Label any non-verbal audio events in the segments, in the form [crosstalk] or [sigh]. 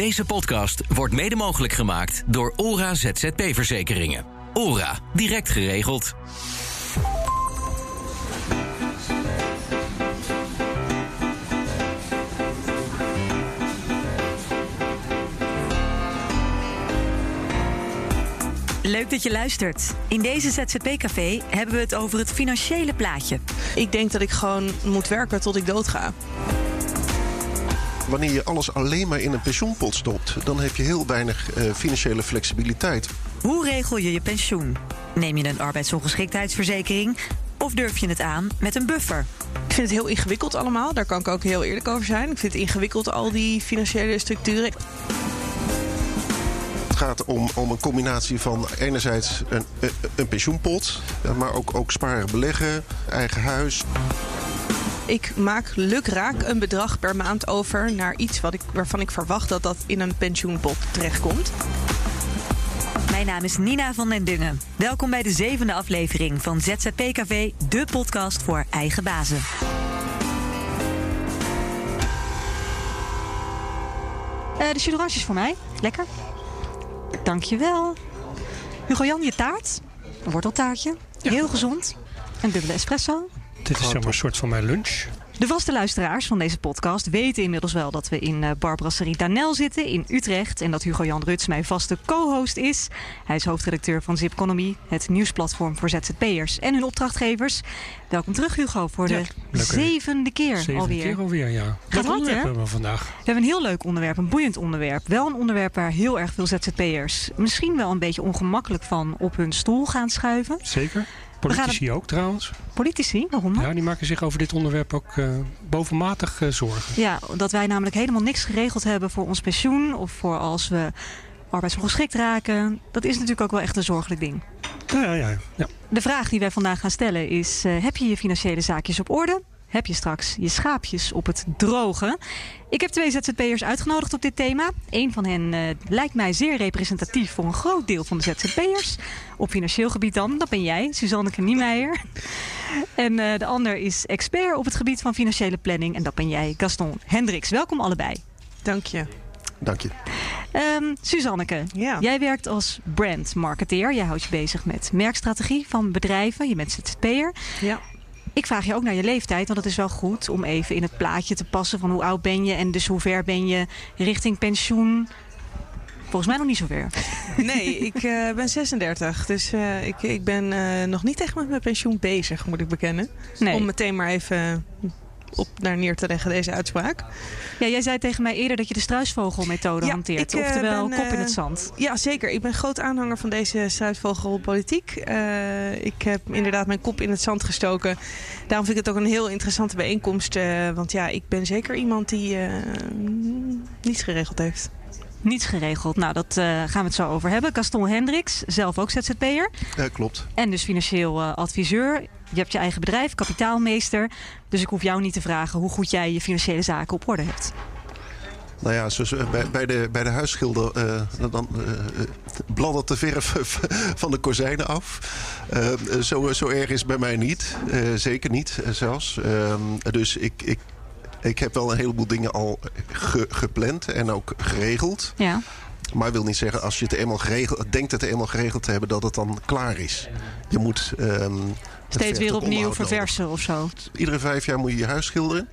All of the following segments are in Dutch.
Deze podcast wordt mede mogelijk gemaakt door ORA ZZP-verzekeringen. ORA, direct geregeld. Leuk dat je luistert. In deze ZZP-café hebben we het over het financiële plaatje. Ik denk dat ik gewoon moet werken tot ik doodga. Wanneer je alles alleen maar in een pensioenpot stopt, dan heb je heel weinig uh, financiële flexibiliteit. Hoe regel je je pensioen? Neem je een arbeidsongeschiktheidsverzekering of durf je het aan met een buffer? Ik vind het heel ingewikkeld allemaal. Daar kan ik ook heel eerlijk over zijn. Ik vind het ingewikkeld, al die financiële structuren. Het gaat om, om een combinatie van enerzijds een, een, een pensioenpot, maar ook, ook sparen, beleggen, eigen huis. Ik maak lukraak een bedrag per maand over naar iets wat ik, waarvan ik verwacht dat dat in een pensioenpot terechtkomt. Mijn naam is Nina van den Dungen. Welkom bij de zevende aflevering van ZZP Café, de podcast voor eigen bazen. Uh, de jus is voor mij. Lekker. Dankjewel. Hugo Jan, je taart. Een worteltaartje. Ja. Heel gezond. Een dubbele espresso. Dit is zeg maar een soort van mijn lunch. De vaste luisteraars van deze podcast weten inmiddels wel dat we in uh, Barbrasserie Danel zitten in Utrecht. En dat Hugo Jan Ruts mijn vaste co-host is. Hij is hoofdredacteur van Zipconomy, het nieuwsplatform voor ZZP'ers en hun opdrachtgevers. Welkom terug Hugo voor de zevende keer Zevende alweer. keer alweer, ja. Gaat hard, hè? hebben we vandaag? We hebben een heel leuk onderwerp, een boeiend onderwerp. Wel een onderwerp waar heel erg veel ZZP'ers misschien wel een beetje ongemakkelijk van op hun stoel gaan schuiven. Zeker. Politici het... ook trouwens. Politici? Waarom dan? Ja, die maken zich over dit onderwerp ook uh, bovenmatig uh, zorgen. Ja, dat wij namelijk helemaal niks geregeld hebben voor ons pensioen of voor als we arbeidsongeschikt raken. Dat is natuurlijk ook wel echt een zorgelijk ding. Ja, ja, ja. De vraag die wij vandaag gaan stellen is: uh, heb je je financiële zaakjes op orde? Heb je straks je schaapjes op het droge. Ik heb twee ZZP'ers uitgenodigd op dit thema. Een van hen uh, lijkt mij zeer representatief voor een groot deel van de ZZP'ers. Op financieel gebied dan, dat ben jij, Suzanneke Niemeyer. en uh, de ander is expert op het gebied van financiële planning. En dat ben jij, Gaston Hendricks. Welkom allebei. Dank je. Dank je. Um, Suzanneke, ja. jij werkt als brandmarketeer. Jij houdt je bezig met merkstrategie van bedrijven. Je bent ZZP'er. Ja. Ik vraag je ook naar je leeftijd, want het is wel goed om even in het plaatje te passen van hoe oud ben je en dus hoe ver ben je richting pensioen. Volgens mij nog niet zo ver. [laughs] Nee, ik uh, ben 36. Dus uh, ik, ik ben uh, nog niet echt met mijn pensioen bezig, moet ik bekennen. Nee. Om meteen maar even op naar neer te leggen, deze uitspraak. Ja, jij zei tegen mij eerder dat je de struisvogelmethode ja, hanteert. Ik, oftewel ben, kop in het zand. Ja, zeker. Ik ben groot aanhanger van deze struisvogelpolitiek. Uh, ik heb inderdaad mijn kop in het zand gestoken. Daarom vind ik het ook een heel interessante bijeenkomst. Uh, want ja, ik ben zeker iemand die uh, niets geregeld heeft. Niets geregeld. Nou, dat uh, gaan we het zo over hebben. Gaston Hendricks, zelf ook ZZP'er. Ja, klopt. En dus financieel uh, adviseur. Je hebt je eigen bedrijf, kapitaalmeester. Dus ik hoef jou niet te vragen hoe goed jij je financiële zaken op orde hebt. Nou ja, zoals bij, bij, de, bij de huisschilder uh, dan uh, bladdert de verf [laughs] van de kozijnen af. Uh, zo, zo erg is het bij mij niet. zeker niet zelfs. dus ik, ik ik heb wel een heleboel dingen al ge gepland en ook geregeld. Ja. Maar wil niet zeggen als je het eenmaal geregeld, denkt het eenmaal geregeld te hebben dat het dan klaar is. Je moet um, steeds weer opnieuw verversen of zo. Iedere vijf jaar moet je je huis schilderen.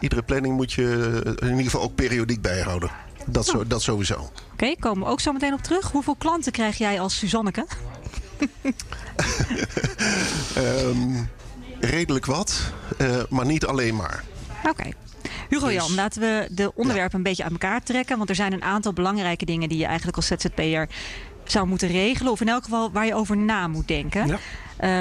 Iedere planning moet je in ieder geval ook periodiek bijhouden. Dat, zo, dat sowieso. Oké, okay, komen we ook zo meteen op terug. Hoeveel klanten krijg jij als Suzanneke? um, [laughs] redelijk wat, uh, maar niet alleen maar. Oké. Okay. Hugo Jan, dus, laten we de onderwerpen ja. een beetje uit elkaar trekken. Want er zijn een aantal belangrijke dingen die je eigenlijk als ZZP'er zou moeten regelen. Of in elk geval waar je over na moet denken. Ja.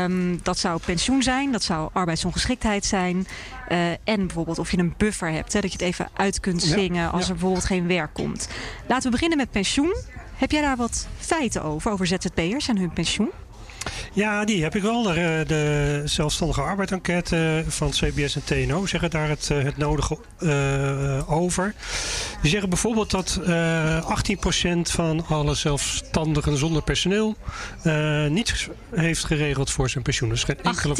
Um, dat zou pensioen zijn, dat zou arbeidsongeschiktheid zijn. Uh, en bijvoorbeeld of je een buffer hebt. Hè, dat je het even uit kunt zingen ja. als er bijvoorbeeld geen werk komt. Laten we beginnen met pensioen. Heb jij daar wat feiten over, over ZZP'ers en hun pensioen? Ja, die heb ik wel. De, de zelfstandige arbeidsenquête van CBS en TNO zeggen daar het, het nodige uh, over. Die zeggen bijvoorbeeld dat uh, 18% van alle zelfstandigen zonder personeel uh, niet heeft geregeld voor zijn pensioen. Dus geen enkele 18%. 18%.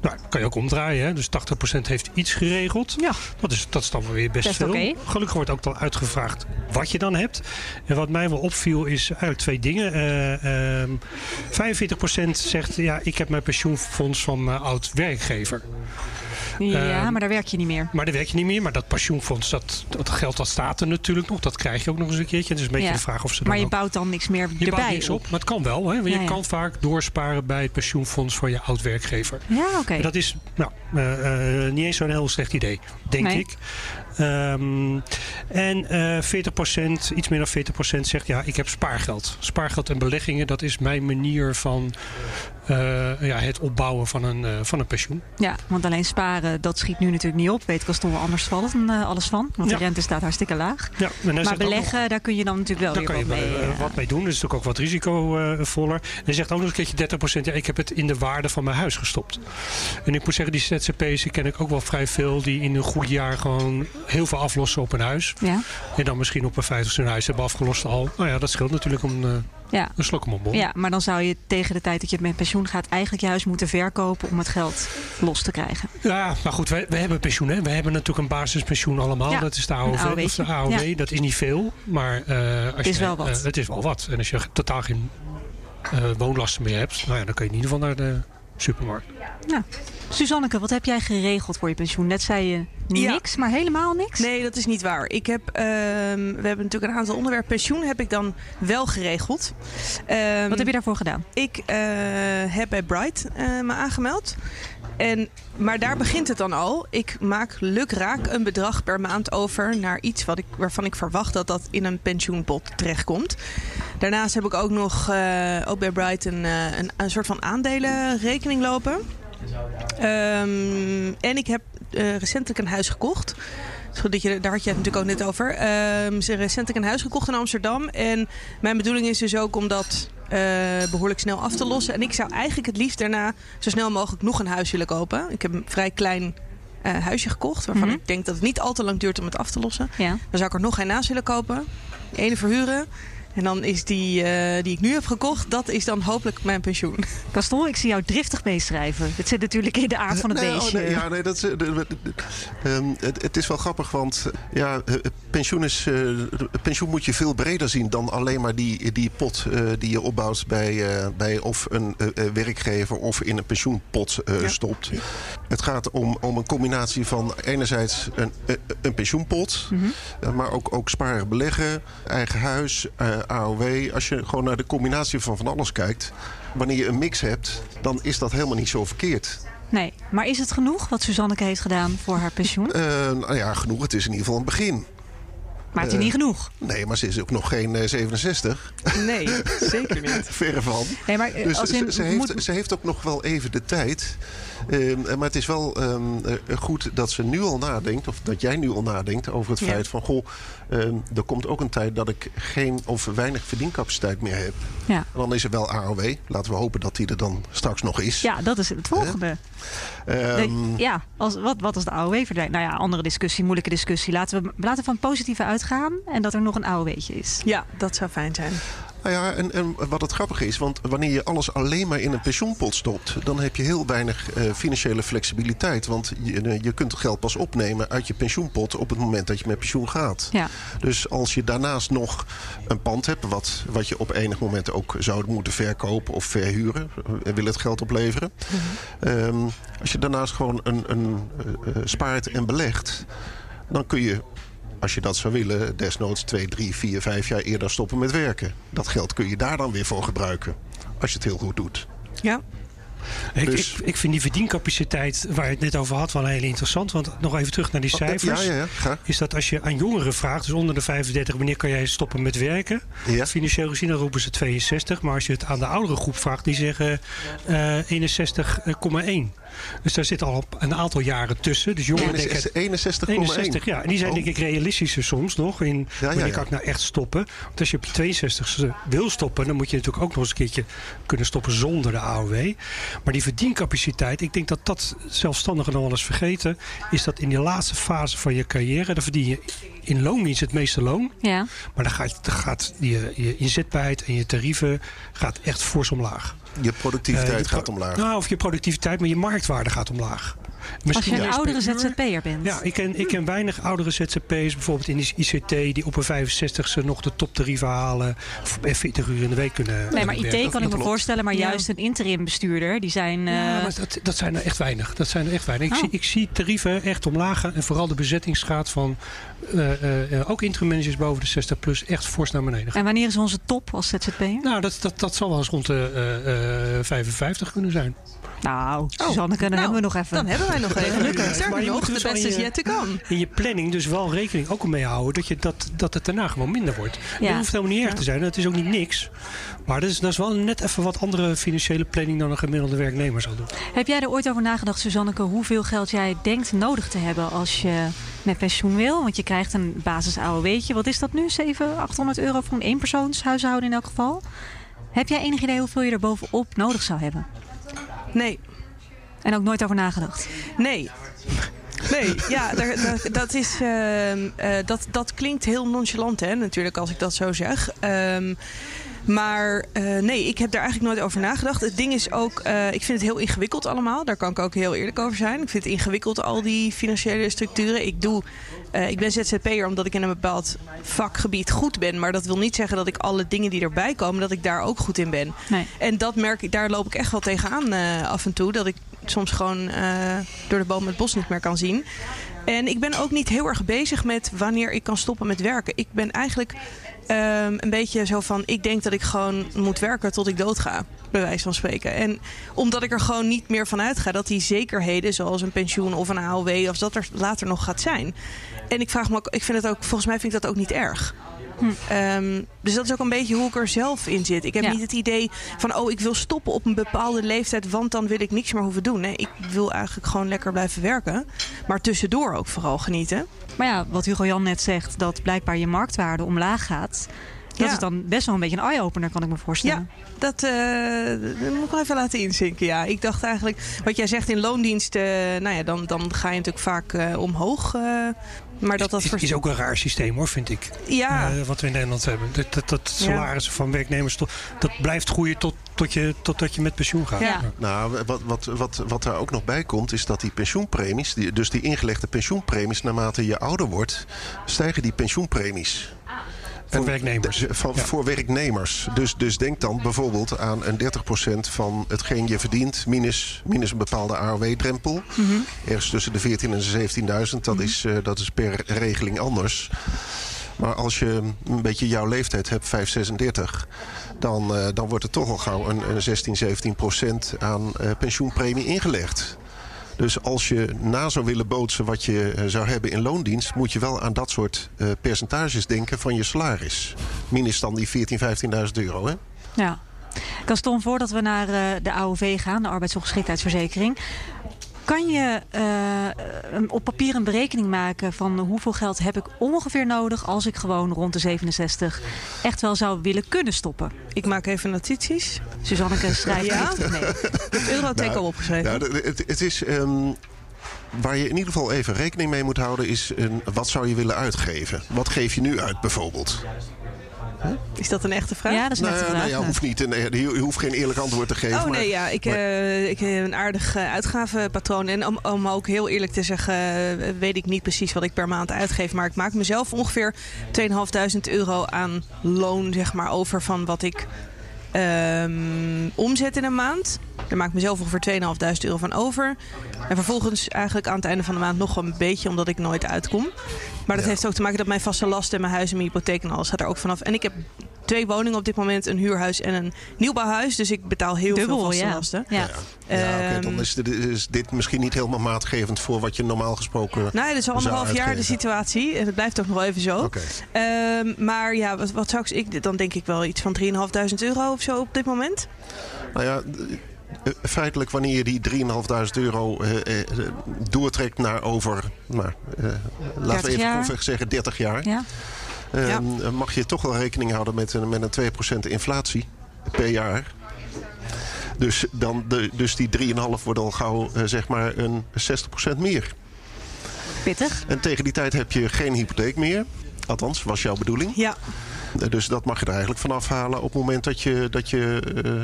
Nou, kan je ook omdraaien. Hè? Dus 80% heeft iets geregeld. Ja. Dat is, dat is dan weer best, best veel. Okay. Gelukkig wordt ook al uitgevraagd wat je dan hebt. En wat mij wel opviel is eigenlijk twee dingen. Um, 45% zegt ja, ik heb mijn pensioenfonds van mijn oud werkgever. Ja, uh, maar daar werk je niet meer. Maar daar werk je niet meer. Maar dat pensioenfonds, dat, dat geld dat staat er natuurlijk nog. Dat krijg je ook nog eens een keertje. Het is een beetje ja. de vraag of ze Maar je ook... bouwt dan niks meer je erbij bouwt niks op. Maar het kan wel. Hè? Want Ja, je ja. kan vaak doorsparen bij het pensioenfonds van je oud werkgever. Ja, oké. Dat is nou, uh, uh, niet eens zo'n heel slecht idee, denk Nee. ik. Um, en uh, 40%, iets meer dan 40% zegt ja, ik heb spaargeld. Spaargeld en beleggingen, dat is mijn manier van uh, ja, het opbouwen van een, uh, van een pensioen. Ja, want alleen sparen, dat schiet nu natuurlijk niet op. Weet Gaston wel anders vallen dan alles van. Want Ja. de rente staat hartstikke laag. Ja, Maar beleggen, daar kun je dan natuurlijk wel weer je wat mee. eh, eh, wat mee doen. Dus natuurlijk ook wat risicovoller. En hij zegt ook nog een keertje 30%. Ja, ik heb het in de waarde van mijn huis gestopt. En ik moet zeggen, die die ken ik ook wel vrij veel. Die in een goed jaar gewoon heel veel aflossen op een huis. ja, En dan misschien op een 50 hun huis hebben afgelost al. Nou ja, dat scheelt natuurlijk om eh, ja. een slok om ja, maar dan zou je tegen de tijd dat je met pensioen gaat... eigenlijk je huis moeten verkopen om het geld los te krijgen. Ja, maar goed, wij, wij hebben pensioen. Hè? We hebben natuurlijk een basispensioen allemaal. Ja, dat is de AOW. Of de AOW. Ja. Dat is niet veel. Maar eh, als Het is je, wel wat. eh, het is wel wat. En als je totaal geen eh, woonlasten meer hebt... Nou ja, dan kun je in ieder geval naar de supermarkt. Suzanneke, wat heb jij geregeld voor je pensioen? Net zei je Ja. niks, maar helemaal niks? Nee, dat is niet waar. Ik heb, ehm, we hebben natuurlijk een aantal onderwerpen. Pensioen heb ik dan wel geregeld. Ehm, Wat heb je daarvoor gedaan? Ik eh, heb bij Bright eh, me aangemeld. En, maar daar begint het dan al. Ik maak lukraak een bedrag per maand over naar iets wat ik, waarvan ik verwacht dat dat in een pensioenpot terechtkomt. Daarnaast heb ik ook nog eh, ook bij Bright een, eh, een, een soort van aandelenrekening lopen. Ehm, en ik heb eh, recentelijk een huis gekocht. Zodat je, daar had je het natuurlijk ook net over. Ze recentelijk een huis gekocht in Amsterdam. En mijn bedoeling is dus ook om dat eh, behoorlijk snel af te lossen. En ik zou eigenlijk het liefst daarna zo snel mogelijk nog een huis willen kopen. Ik heb een vrij klein eh, huisje gekocht. Waarvan Mhm. ik denk dat het niet al te lang duurt om het af te lossen. Ja. Dan zou ik er nog geen naast willen kopen. Ene verhuren. En dan is die eh, die ik nu heb gekocht, dat is dan hopelijk mijn pensioen. [laughs] Gaston, ik zie jou driftig meeschrijven. Het zit natuurlijk in de aard van het Nee, oh, beestje. nee, ja, nee, dat is, eh, ehm, het, het is wel grappig, want eh, ja, pensioen, is, eh, pensioen moet je veel breder zien dan alleen maar die, die pot eh, die je opbouwt bij, eh, bij of een werkgever of in een pensioenpot eh, Ja. stopt. Het gaat om, om een combinatie van enerzijds een, een pensioenpot, Mhm. maar ook, ook sparen, beleggen, eigen huis, eh, AOW. Als je gewoon naar de combinatie van van alles kijkt, wanneer je een mix hebt, dan is dat helemaal niet zo verkeerd. Nee, maar is het genoeg wat Suzanneke heeft gedaan voor haar pensioen? Eh, nou ja, genoeg. Het is in ieder geval een begin. Maar het is eh, niet genoeg. Nee, maar ze is ook nog geen eh, 67. Nee, zeker niet. [laughs] Verre van. Nee, maar eh, Dus als ze, ze, heeft, moet- ze heeft ook nog wel even de tijd. Ehm, maar het is wel ehm, eh, goed dat ze nu al nadenkt, of dat jij nu al nadenkt over het Ja. feit van: goh, ehm, er komt ook een tijd dat ik geen of weinig verdiencapaciteit meer heb. ja. En dan is er wel AOW. Laten we hopen dat die er dan straks nog is. ja, dat is het volgende. Ehm, ja, als, wat, wat als de AOW verdwijnt? Nou ja, andere discussie, moeilijke discussie. Laten we, laten we van positieve uitgaan en dat er nog een AOW'tje is. Ja, dat zou fijn zijn. Nou ja, en, en wat het grappige is, want wanneer je alles alleen maar in een pensioenpot stopt, dan heb je heel weinig eh, financiële flexibiliteit. Want je, eh, je kunt het geld pas opnemen uit je pensioenpot op het moment dat je met pensioen gaat. Ja, Dus als je daarnaast nog een pand hebt, wat, wat je op enig moment ook zou moeten verkopen of verhuren, eh, wil het geld opleveren. Ehm, als je daarnaast gewoon een, een, spaart en belegt, dan kun je als je dat zou willen, desnoods 2, 3, 4, 5 jaar eerder stoppen met werken. Dat geld kun je daar dan weer voor gebruiken. Als je het heel goed doet. Ja, Ik, Dus- ik, ik vind die verdiencapaciteit waar je het net over had wel heel interessant. Want nog even terug naar die cijfers. Ja, ja, ja. Ga. Is dat als je aan jongeren vraagt, dus onder de 35, wanneer kan jij stoppen met werken? Ja. Financieel gezien dan roepen ze 62. Maar als je het aan de oudere groep vraagt, die zeggen eh 61,1. Dus daar zit al een aantal jaren tussen. Dus jongeren denken... 61,1. 61, ja. En die zijn Oh. denk ik realistischer soms nog. In ja, wanneer ja. kan ik nou echt stoppen? Want als je op je 62ste wil stoppen... dan moet je natuurlijk ook nog eens een keertje kunnen stoppen zonder de AOW. Maar die verdiencapaciteit... ik denk dat dat zelfstandigen nog wel eens vergeten... is dat in die laatste fase van je carrière... dan verdien je in loondienst het meeste loon. Ja. Maar dan gaat, dan gaat je, je inzetbaarheid en je tarieven gaat echt fors omlaag. Je productiviteit Eh, je pro- gaat omlaag. Nou, of je productiviteit, maar je marktwaarde gaat omlaag. Als je een oudere. ZZP'er bent. Ja, ik ken, ik ken weinig oudere ZZP'ers, bijvoorbeeld in de ICT, die op een 65ste nog de toptarieven halen. Of bij 40 uur in de week kunnen. Nee, maar IT werken. kan ik me voorstellen, maar Ja. juist een interim bestuurder, die zijn... eh, Ja, maar dat, dat zijn er echt weinig. Dat zijn er echt weinig. Ik, Oh. zie, ik zie tarieven echt omlaag gaan en vooral de bezettingsgraad van eh, eh, eh, ook interim managers boven de 60 plus echt fors naar beneden gaan. En wanneer is onze top als ZZP'er? Nou, dat, dat, dat zal wel eens rond de eh, eh, 55 kunnen zijn. Nou, Suzanneke, dan hebben we nog even. Dan hebben wij nog even. Ja, maar Sterker je nog, moet de dus beste is je- yet to come. in je planning dus wel rekening ook mee houden dat, je dat, dat het daarna gewoon minder wordt. Ja. Dat hoeft helemaal niet erg te zijn. Het is ook niet niks. Maar dat is, dat is wel net even wat andere financiële planning dan een gemiddelde werknemer zal doen. Heb jij er ooit over nagedacht, Suzanneke, hoeveel geld jij denkt nodig te hebben als je met pensioen wil? Want je krijgt een basis AOW'tje. Wat is dat nu? 700, 800 euro voor een eenpersoonshuishouden in elk geval? Heb jij enig idee hoeveel je er bovenop nodig zou hebben? Nee, En ook nooit over nagedacht? nee. Nee, ja, daar, daar- dat, is, ehm, eh, dat, dat klinkt heel nonchalant, hè, natuurlijk, als ik dat zo zeg. Ehm, maar eh, nee, ik heb daar eigenlijk nooit over nagedacht. Het ding is ook, eh, ik vind het heel ingewikkeld allemaal. Daar kan ik ook heel eerlijk over zijn. Ik vind het ingewikkeld, al die financiële structuren. Ik, doe, eh, ik ben ZZP'er omdat ik in een bepaald vakgebied goed ben. Maar dat wil niet zeggen dat ik alle dingen die erbij komen, dat ik daar ook goed in ben. Nee. En dat merk ik, daar loop ik echt wel tegenaan af en toe. Dat ik soms gewoon eh, door de boom het bos niet meer kan zien. En ik ben ook niet heel erg bezig met wanneer ik kan stoppen met werken. Ik ben eigenlijk ehm, een beetje zo van... ik denk dat ik gewoon moet werken tot ik doodga. Bij wijze van spreken. En omdat ik er gewoon niet meer van uitga... dat die zekerheden zoals een pensioen of een AOW... of dat er later nog gaat zijn. En ik vraag me ook... Ik vind het ook, volgens mij vind ik dat ook niet erg. Ehm, dus dat is ook een beetje hoe ik er zelf in zit. Ik heb Ja. niet het idee van, oh, ik wil stoppen op een bepaalde leeftijd, want dan wil ik niks meer hoeven doen. Nee, ik wil eigenlijk gewoon lekker blijven werken. Maar tussendoor ook vooral genieten. Maar ja, wat Hugo Jan net zegt, dat blijkbaar je marktwaarde omlaag gaat. Dat Ja. is dan best wel een beetje een eye-opener, kan ik me voorstellen. Dat, eh, dat moet ik wel even laten inzinken. Ja, ik dacht eigenlijk, wat jij zegt in loondienst, eh, nou ja, dan, dan ga je natuurlijk vaak eh, omhoog. eh, maar dat dat is, is ook een raar systeem hoor, vind ik. Ja, Eh, wat we in Nederland hebben. Dat, dat, dat Ja. salarissen van werknemers, tot- dat blijft groeien tot, tot je, totdat je met pensioen gaat. Ja. Nou, wat, wat, wat, wat daar ook nog bij komt, is dat die pensioenpremies, die, dus die ingelegde pensioenpremies, naarmate je ouder wordt, stijgen die pensioenpremies. Voor werknemers. de- van, Ja. Voor werknemers. Dus, dus denk dan bijvoorbeeld aan een 30% van hetgeen je verdient, minus, minus een bepaalde AOW-drempel. Ergens tussen de 14.000 en de 17.000. Dat, is, eh, dat is per regeling anders. Maar als je een beetje jouw leeftijd hebt, 5, 36, dan, eh, dan wordt er toch al gauw een, een 16, 17 procent aan eh, pensioenpremie ingelegd. Dus als je na zou willen bootsen wat je eh, zou hebben in loondienst, moet je wel aan dat soort eh, percentages denken van je salaris. Minus dan die 14, 15.000 euro. Hè? Ja. Gaston, voordat we naar eh, de AOV gaan, de arbeidsongeschiktheidsverzekering. Kan je eh, een- op papier een berekening maken van hoeveel geld heb ik ongeveer nodig als ik gewoon rond de 67 echt wel zou willen kunnen stoppen? ik maak even notities. Suzanneke schrijft Ja? mee. Ik heb Eurotech Nou, al opgeschreven. Nou, het, het is. ehm, waar je in ieder geval even rekening mee moet houden, is een, wat zou je willen uitgeven? Wat geef je nu uit bijvoorbeeld? Is dat een echte vraag? Ja, dat is Nou, de nou vraag. ja, hoeft niet. een- je, je hoeft geen eerlijk antwoord te geven. Oh maar- nee, ja, ik, maar- eh, ik heb een aardig eh, uitgavenpatroon. En om, om ook heel eerlijk te zeggen, eh, weet ik niet precies wat ik per maand uitgeef. Maar ik maak mezelf ongeveer 2.500 euro aan loon zeg maar, over van wat ik ehm, omzet in een maand. Daar maak ik mezelf ongeveer 2.500 euro van over. En vervolgens eigenlijk aan het einde van de maand nog een beetje, omdat ik nooit uitkom. Maar dat Ja. heeft ook te maken dat mijn vaste lasten en mijn huis en mijn hypotheek en alles gaat er ook vanaf. En ik heb twee woningen op dit moment, een huurhuis en een nieuwbouwhuis. Dus ik betaal heel veel vaste ja. lasten. ja. Ja, oké, Ehm, dan is dit, is dit misschien niet helemaal maatgevend voor wat je normaal gesproken. Nou, ja, dat is al anderhalf jaar de situatie. En het blijft ook nog wel even zo. Oké. Ehm, maar ja, wat, wat zou ik. Dan denk ik wel iets van 3.500 euro of zo op dit moment. Nou ja, feitelijk wanneer je die 3.500 euro uh, doortrekt naar over, nou, laten we even jaar. zeggen, 30 jaar. Ja. Ja. Mag je toch wel rekening houden met, een, met een 2% inflatie per jaar. Dus, dan de, dus die 3,5 wordt al gauw zeg maar een 60% meer. Pittig. En tegen die tijd heb je geen hypotheek meer. Althans, was jouw bedoeling. Ja. Dus dat mag je er eigenlijk van afhalen op het moment dat je, dat je, uh,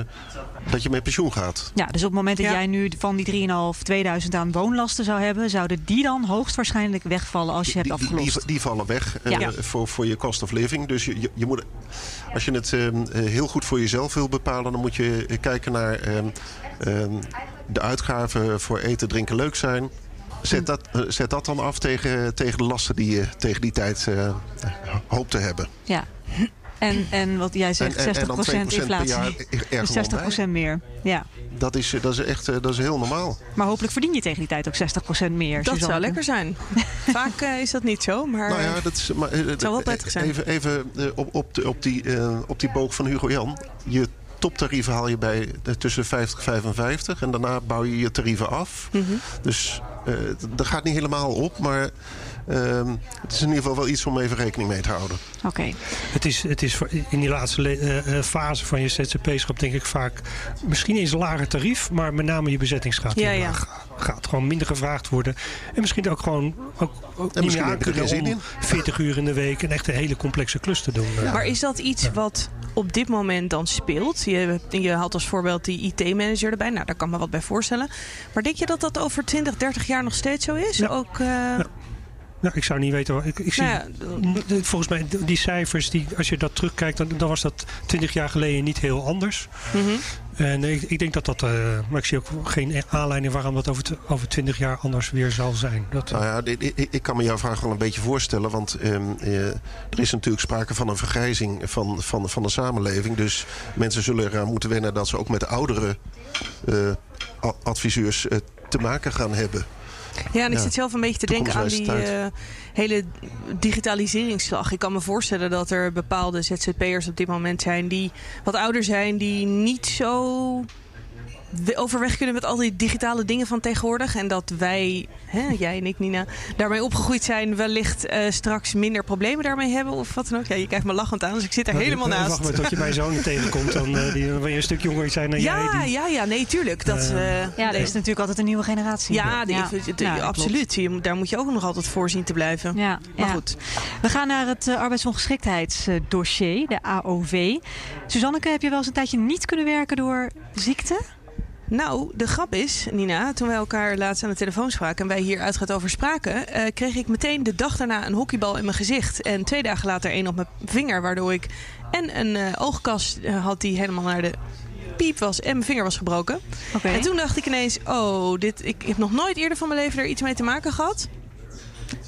dat je met pensioen gaat. Ja, dus op het moment dat ja. jij nu van die 3.500, 2000 aan woonlasten zou hebben, zouden die dan hoogstwaarschijnlijk wegvallen als je die, hebt afgelost? Die, die, vallen weg uh, ja. voor, voor je cost of living. Dus je, je, je moet, als je het uh, heel goed voor jezelf wil bepalen, dan moet je kijken naar de uitgaven voor eten, drinken, leuk zijn. Zet dat, zet dat dan af tegen, tegen de lasten die je tegen die tijd uh, hoopt te hebben. Ja. En, en wat jij zegt, en, en, 60% en inflatie. Dus 60% meer. Ja. Dat is, dat is echt dat is heel normaal. Maar hopelijk verdien je tegen die tijd ook 60% meer. Dat Suzanne. zou lekker zijn. [laughs] Vaak uh, is dat niet zo, maar, nou ja, dat is, maar uh, het zou wel prettig zijn. Even, even uh, op, op, de, op, die, op die boog van Hugo Jan. Je toptarieven haal je bij tussen 50 en 55. En daarna bouw je je tarieven af. Mm -hmm. Dus dat gaat niet helemaal op, maar uh, het is in ieder geval wel iets om even rekening mee te houden. Oké. Okay. Het is, het is in die laatste uh, fase van je ZZP-schap denk ik vaak misschien eens een lager tarief, maar met name je bezettingsgraad ja, ja. gaat gewoon minder gevraagd worden. En misschien ook gewoon ook, ook niet meer aan kunnen om in. [laughs] 40 uur in de week een echt een hele complexe klus te doen. Ja. Maar is dat iets ja. wat op dit moment dan speelt? Je, je had als voorbeeld die IT-manager erbij. Nou, daar kan me wat bij voorstellen. Maar denk je dat dat over 20, 30 jaar nog steeds zo is? Ja. Ook, uh... ja. Nou, ik zou niet weten. Ik, ik zie, nou ja, volgens mij, die cijfers, die, als je dat terugkijkt, dan, dan was dat 20 jaar geleden niet heel anders. Mm -hmm. En ik, ik, denk dat dat. Uh, maar ik zie ook geen aanleiding waarom dat over, over 20 jaar anders weer zal zijn. Dat, nou ja, ik, ik, kan me jouw vraag wel een beetje voorstellen. Want um, uh, er is natuurlijk sprake van een vergrijzing van, van, van de samenleving. Dus mensen zullen eraan moeten wennen dat ze ook met oudere uh, adviseurs te maken gaan hebben. Ja, en ik ja. zit zelf een beetje te denken aan die uh, hele digitaliseringsslag. Ik kan me voorstellen dat er bepaalde ZZP'ers op dit moment zijn die wat ouder zijn, die niet zo overweg kunnen met al die digitale dingen van tegenwoordig. En dat wij, hè, jij en ik Nina, daarmee opgegroeid zijn. Wellicht uh, straks minder problemen daarmee hebben of wat dan ook. Ja, je kijkt me lachend aan, dus ik zit er nou, helemaal ik, naast. Wacht maar tot je mijn zoon [laughs] tegenkomt, dan uh, die, wil je een stuk jonger zijn dan ja, jij. Die, ja, ja, nee, tuurlijk. Dat, uh, ja, er is natuurlijk altijd een nieuwe generatie. Ja, die, ja. De, de, ja absoluut. Je, daar moet je ook nog altijd voor zien te blijven. Ja, maar goed. We gaan naar het uh, arbeidsongeschiktheidsdossier, de AOV. Suzanneke, heb je wel eens een tijdje niet kunnen werken door ziekte? Nou, de grap is, Nina, toen wij elkaar laatst aan de telefoon spraken en wij hier uitgaat over spraken, uh, kreeg ik meteen de dag daarna een hockeybal in mijn gezicht. En twee dagen later één op mijn vinger, waardoor ik en een uh, oogkas had die helemaal naar de piep was en mijn vinger was gebroken. Okay. En toen dacht ik ineens, oh, dit, ik heb nog nooit eerder van mijn leven er iets mee te maken gehad.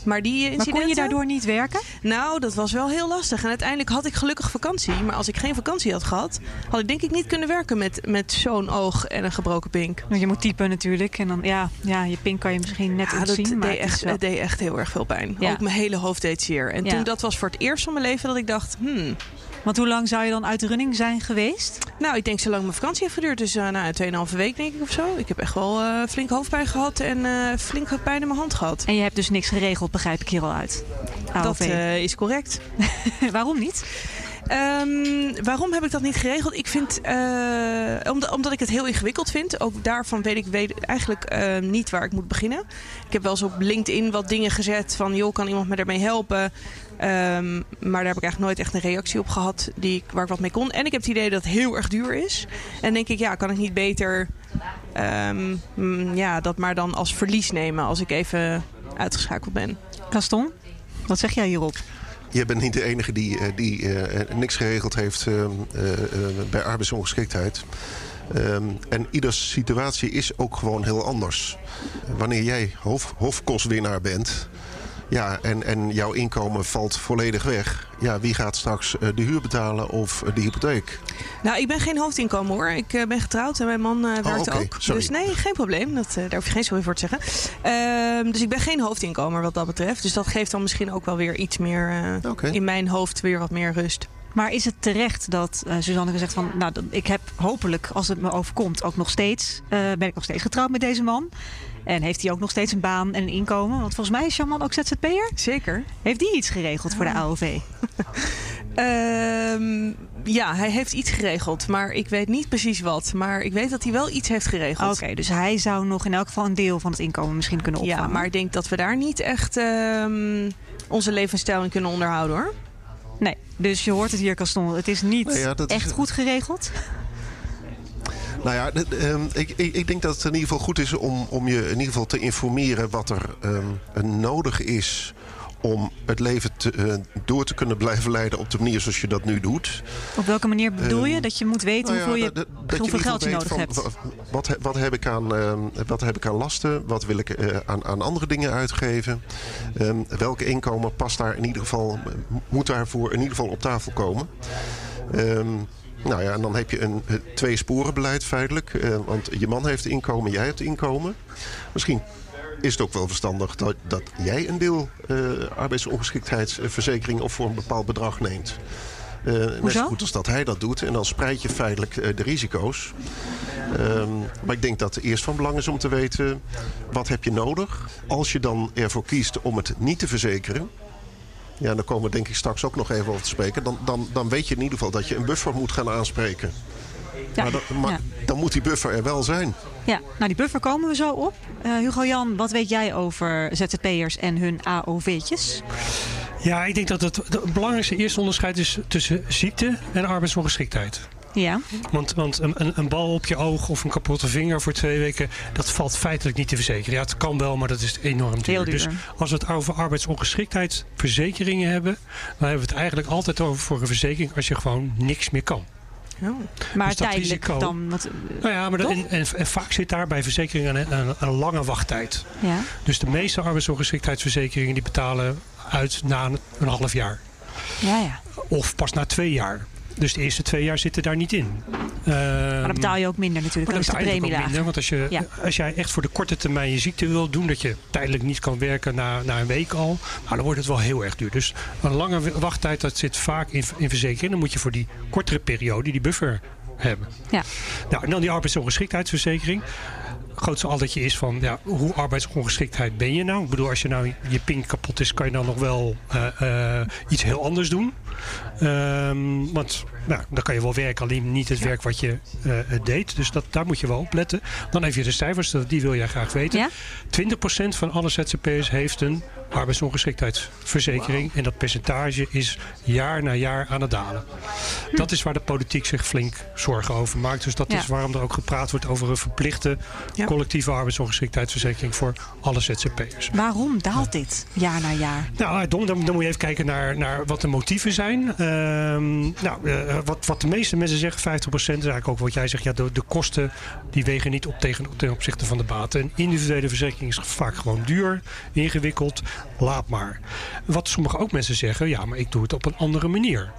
Maar, die maar kon je daardoor niet werken? Nou, dat was wel heel lastig. En uiteindelijk had ik gelukkig vakantie. Maar als ik geen vakantie had gehad, had ik denk ik niet kunnen werken met, met zo'n oog en een gebroken pink. Want je moet typen natuurlijk. En dan, ja, ja je pink kan je misschien net ja, zien. Dat maar deed echt, het deed echt heel erg veel pijn. Ja. Ook mijn hele hoofd deed zeer. En Ja. toen, dat was voor het eerst van mijn leven dat ik dacht, hmm. Want hoe lang zou je dan uit de running zijn geweest? Nou, ik denk zolang mijn vakantie heeft geduurd. Dus uh, nou, 2,5 week denk ik of zo. Ik heb echt wel uh, flink hoofdpijn gehad en uh, flink pijn in mijn hand gehad. En je hebt dus niks geregeld, begrijp ik hier al uit. AOV. Dat uh, is correct. [laughs] Waarom niet? Um, waarom heb ik dat niet geregeld? Ik vind, uh, omdat, omdat ik het heel ingewikkeld vind. Ook daarvan weet ik weet eigenlijk uh, niet waar ik moet beginnen. Ik heb wel eens op LinkedIn wat dingen gezet van... joh, kan iemand me daarmee helpen? Um, maar daar heb ik eigenlijk nooit echt een reactie op gehad die waar ik wat mee kon. En ik heb het idee dat het heel erg duur is. En denk ik, ja, kan ik niet beter um, ja, dat maar dan als verlies nemen... als ik even uitgeschakeld ben. Gaston, wat zeg jij hierop? Je bent niet de enige die, die uh, niks geregeld heeft uh, bij arbeidsongeschiktheid. Um, en ieders situatie is ook gewoon heel anders. Wanneer jij hof, hofkostwinnaar bent... Ja, en, en jouw inkomen valt volledig weg. Ja, wie gaat straks uh, de huur betalen of uh, de hypotheek? Nou, ik ben geen hoofdinkomen hoor. Ik uh, ben getrouwd en mijn man werkt oh, okay. ook. Sorry. Dus nee, geen probleem. Dat, daar hoef je geen sorry voor te zeggen. Ehm, dus ik ben geen hoofdinkomer wat dat betreft. Dus dat geeft dan misschien ook wel weer iets meer okay. in mijn hoofd weer wat meer rust. Maar is het terecht dat uh, Suzanne zegt van... nou, ik heb hopelijk, als het me overkomt, ook nog steeds... Uh, ben ik nog steeds getrouwd met deze man. En heeft hij ook nog steeds een baan en een inkomen? Want volgens mij is jouw man ook ZZP'er. Zeker. Heeft die iets geregeld voor de AOV? Um, [laughs] ja, hij heeft iets geregeld. Maar ik weet niet precies wat. Maar ik weet dat hij wel iets heeft geregeld. Oké, dus hij zou nog in elk geval een deel van het inkomen misschien kunnen opvangen. Ja, maar ik denk dat we daar niet echt um, onze levensstijl in kunnen onderhouden hoor. Dus je hoort het hier, Caston. Het is niet ja, echt is... goed geregeld. Nou ja, um, ik, ik, ik, denk dat het in ieder geval goed is om, om je in ieder geval te informeren wat er um, nodig is om het leven te, uh, door te kunnen blijven leiden op de manier zoals je dat nu doet. Op welke manier bedoel je? Dat je moet weten nou ja, hoeveel, je, hoeveel geld je nodig hebt? Wat, wat, heb ik aan, uh, wat heb ik aan lasten? Wat wil ik uh, aan, aan andere dingen uitgeven? Um, welke inkomen past daar in ieder geval, moet daarvoor in ieder geval op tafel komen? Nou ja, en dan heb je een twee sporen beleid feitelijk. Want je man heeft inkomen, jij hebt inkomen. Misschien is het ook wel verstandig dat, dat jij een deel uh, arbeidsongeschiktheidsverzekering of voor een bepaald bedrag neemt. Uh, net zo goed als dat hij dat doet. En dan spreid je feitelijk uh, de risico's. Um, maar ik denk dat het eerst van belang is om te weten... wat heb je nodig? Als je dan ervoor kiest om het niet te verzekeren... Ja, dan komen we denk ik straks ook nog even over te spreken. Dan, dan, dan weet je in ieder geval dat je een buffer moet gaan aanspreken. Ja, maar, dan, maar dan moet die buffer er wel zijn. Ja, nou die buffer komen we zo op. Uh, Hugo Jan, wat weet jij over ZZP'ers en hun AOV'tjes? Ja, ik denk dat het, het belangrijkste eerste onderscheid is tussen ziekte en arbeidsongeschiktheid. Ja. Want, want een, een, bal op je oog of een kapotte vinger voor twee weken, dat valt feitelijk niet te verzekeren. Ja, het kan wel, maar dat is enorm duur. duur. Dus als we het over arbeidsongeschiktheidsverzekeringen hebben, dan hebben we het eigenlijk altijd over voor een verzekering als je gewoon niks meer kan. Oh. Maar dus tijdelijk dan? Wat, nou ja, maar en, en, vaak zit daar bij verzekeringen een, een, lange wachttijd. Ja. Dus de meeste arbeidsongeschiktheidsverzekeringen die betalen uit na een, een half jaar. Ja, ja. Of pas na twee jaar. Dus de eerste twee jaar zitten daar niet in. maar dan betaal je ook minder natuurlijk. Dan is de premie ook minder. Want als, je, als jij echt voor de korte termijn je ziekte wil doen... dat je tijdelijk niet kan werken na, na een week al... Nou, dan wordt het wel heel erg duur. Dus een lange wachttijd dat zit vaak in, in verzekering. Dan moet je voor die kortere periode die buffer hebben. Ja. Nou, en dan die arbeidsongeschiktheidsverzekering grootste aldertje is van ja, hoe arbeidsongeschiktheid ben je nou? Ik bedoel, als je nou je pink kapot is, kan je dan nog wel uh, uh, iets heel anders doen. Um, want nou, dan kan je wel werken, alleen niet het werk wat je uh, deed. Dus dat, daar moet je wel op letten. Dan even de cijfers, die wil jij graag weten. Ja? 20% van alle ZZP'ers heeft een arbeidsongeschiktheidsverzekering. En dat percentage is jaar na jaar aan het dalen. Hm. Dat is waar de politiek zich flink zorgen over maakt. Dus dat ja. is waarom er ook gepraat wordt over een verplichte collectieve arbeidsongeschiktheidsverzekering voor alle ZZP'ers. Waarom daalt dit jaar na jaar? Nou, dan, dan, dan moet je even kijken naar, naar wat de motieven zijn. Uh, nou, uh, wat, wat de meeste mensen zeggen, 50% is eigenlijk ook wat jij zegt. Ja, de, de kosten die wegen niet op tegen, ten opzichte van de baten. Een individuele verzekering is vaak gewoon duur, ingewikkeld. Laat maar. Wat sommige ook mensen zeggen, ja, maar ik doe het op een andere manier.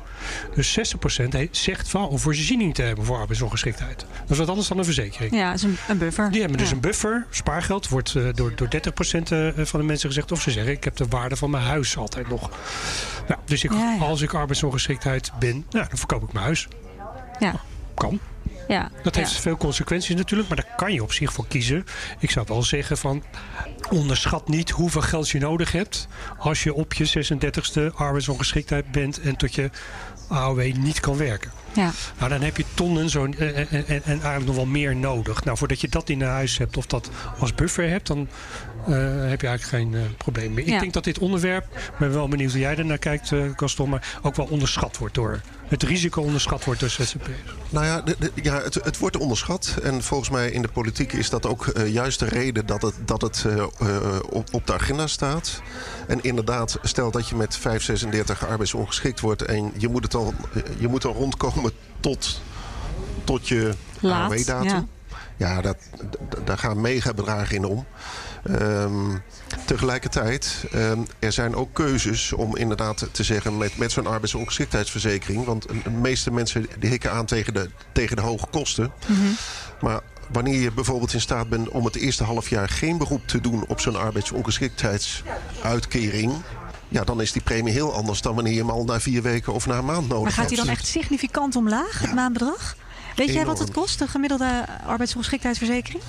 Dus 60% zegt van om voorziening te hebben voor arbeidsongeschiktheid. Dat is wat anders dan een verzekering. Ja, is een, een buffer. Die hebben dus een buffer. Spaargeld wordt uh, door, door 30% van de mensen gezegd. Of ze zeggen, ik heb de waarde van mijn huis altijd nog. Nou, dus ik, ja, ja. als ik arbeidsongeschiktheid ben, nou, dan verkoop ik mijn huis. Ja. Kan. Ja, dat heeft ja. veel consequenties natuurlijk, maar daar kan je op zich voor kiezen. Ik zou wel zeggen van onderschat niet hoeveel geld je nodig hebt als je op je 36e arbeidsongeschiktheid bent en tot je AOW niet kan werken. Ja. Nou, dan heb je tonnen zo, en, en, en, eigenlijk nog wel meer nodig. Nou, voordat je dat in huis hebt of dat als buffer hebt, dan uh, heb je eigenlijk geen uh, probleem meer. Ik denk dat dit onderwerp, ik ben wel benieuwd hoe jij er naar kijkt, uh, Gaston, maar ook wel onderschat wordt door het risico onderschat wordt door ZZP'ers. Nou ja, de, de, ja het, het, wordt onderschat. En volgens mij in de politiek is dat ook uh, juist de reden dat het, dat het op, op de agenda staat. En inderdaad, stel dat je met 536 arbeidsongeschikt wordt en je moet, het al, je moet al rondkomen tot, tot je AOW-datum. Ja, ja dat, daar gaan megabedragen in om. Um, tegelijkertijd, um, er zijn ook keuzes om inderdaad te zeggen met, met zo'n arbeidsongeschiktheidsverzekering. Want de meeste mensen die hikken aan tegen de, tegen de hoge kosten. Mm -hmm. Maar wanneer je bijvoorbeeld in staat bent om het eerste half jaar geen beroep te doen op zo'n arbeidsongeschiktheidsuitkering. Ja, dan is die premie heel anders dan wanneer je hem al na vier weken of na een maand nodig Maar gaat hebt. hij dan echt significant omlaag, het maandbedrag? Weet jij wat het kost, de gemiddelde arbeidsongeschiktheidsverzekering?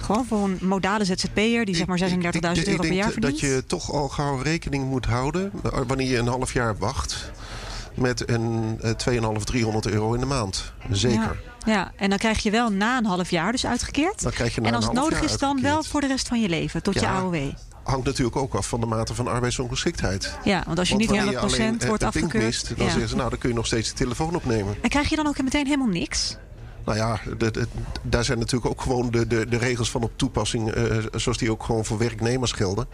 Gewoon voor een modale ZZP'er die zeg maar 36.000 Ik- ik- ik euro per denk jaar dat verdient? je toch al gauw rekening moet houden... eh, wanneer je een half jaar wacht... met een eh, 2,5, 300 euro in de maand. Zeker. Ja, ja, en dan krijg je wel na een half jaar dus uitgekeerd. Dan krijg je na En als een het nodig jaar is, dan wel voor de rest van je leven, tot je. AOW. Hangt natuurlijk ook af van de mate van arbeidsongeschiktheid. Ja, want als je Want niet wanneer 100% je alleen, eh, wordt afgekeurd. mist, dan ja. zeggen ze, nou, dan kun je nog steeds de telefoon opnemen. En krijg je dan ook meteen helemaal niks? Nou ja, de, de- daar zijn natuurlijk ook gewoon de, de, de regels van op toepassing... eh, zoals die ook gewoon voor werknemers gelden.